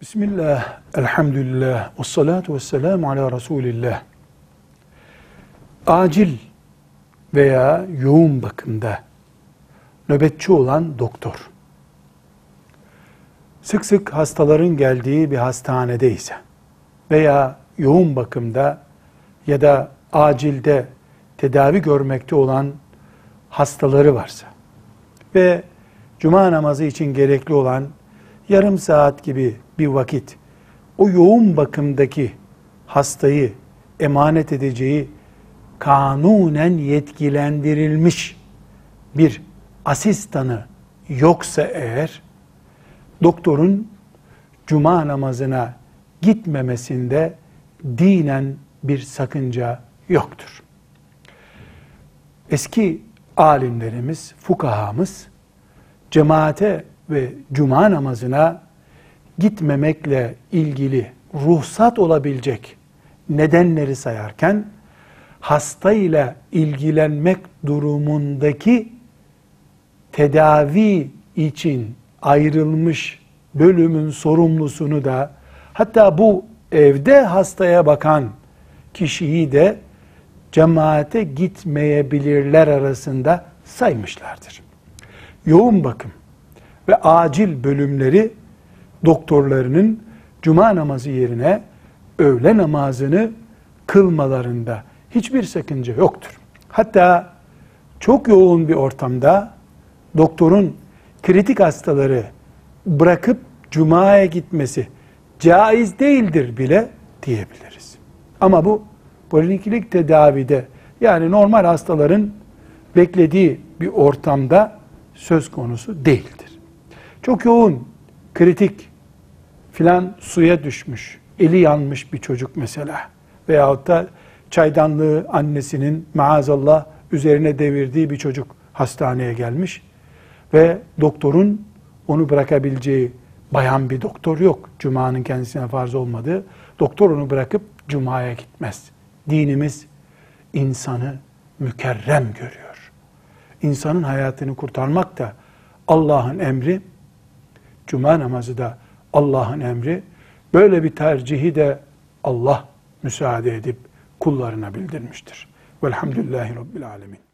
Bismillah, elhamdülillah, ve salatu ve selamu ala Resulillah. Acil veya yoğun bakımda nöbetçi olan doktor, sık sık hastaların geldiği bir hastanede ise veya yoğun bakımda ya da acilde tedavi görmekte olan hastaları varsa ve cuma namazı için gerekli olan yarım saat gibi bir vakit o yoğun bakımdaki hastayı emanet edeceği kanunen yetkilendirilmiş bir asistanı yoksa eğer doktorun cuma namazına gitmemesinde dinen bir sakınca yoktur. Eski alimlerimiz, fukahamız cemaate ve cuma namazına gitmemekle ilgili ruhsat olabilecek nedenleri sayarken hasta ile ilgilenmek durumundaki tedavi için ayrılmış bölümün sorumlusunu da hatta bu evde hastaya bakan kişiyi de cemaate gitmeyebilirler arasında saymışlardır. Yoğun bakım ve acil bölümleri doktorlarının cuma namazı yerine öğle namazını kılmalarında hiçbir sakınca yoktur. Hatta çok yoğun bir ortamda doktorun kritik hastaları bırakıp cumaya gitmesi caiz değildir bile diyebiliriz. Ama bu poliklinik tedavide yani normal hastaların beklediği bir ortamda söz konusu değildir. Çok yoğun, kritik filan suya düşmüş, eli yanmış bir çocuk mesela veyahut da çaydanlığı annesinin maazallah üzerine devirdiği bir çocuk hastaneye gelmiş ve doktorun onu bırakabileceği bayan bir doktor yok. Cuma'nın kendisine farz olmadığı. Doktor onu bırakıp Cuma'ya gitmez. Dinimiz insanı mükerrem görüyor. İnsanın hayatını kurtarmak da Allah'ın emri, Cuma namazı da Allah'ın emri. Böyle bir tercihi de Allah müsaade edip kullarına bildirmiştir. Velhamdülillahi Rabbil Alemin.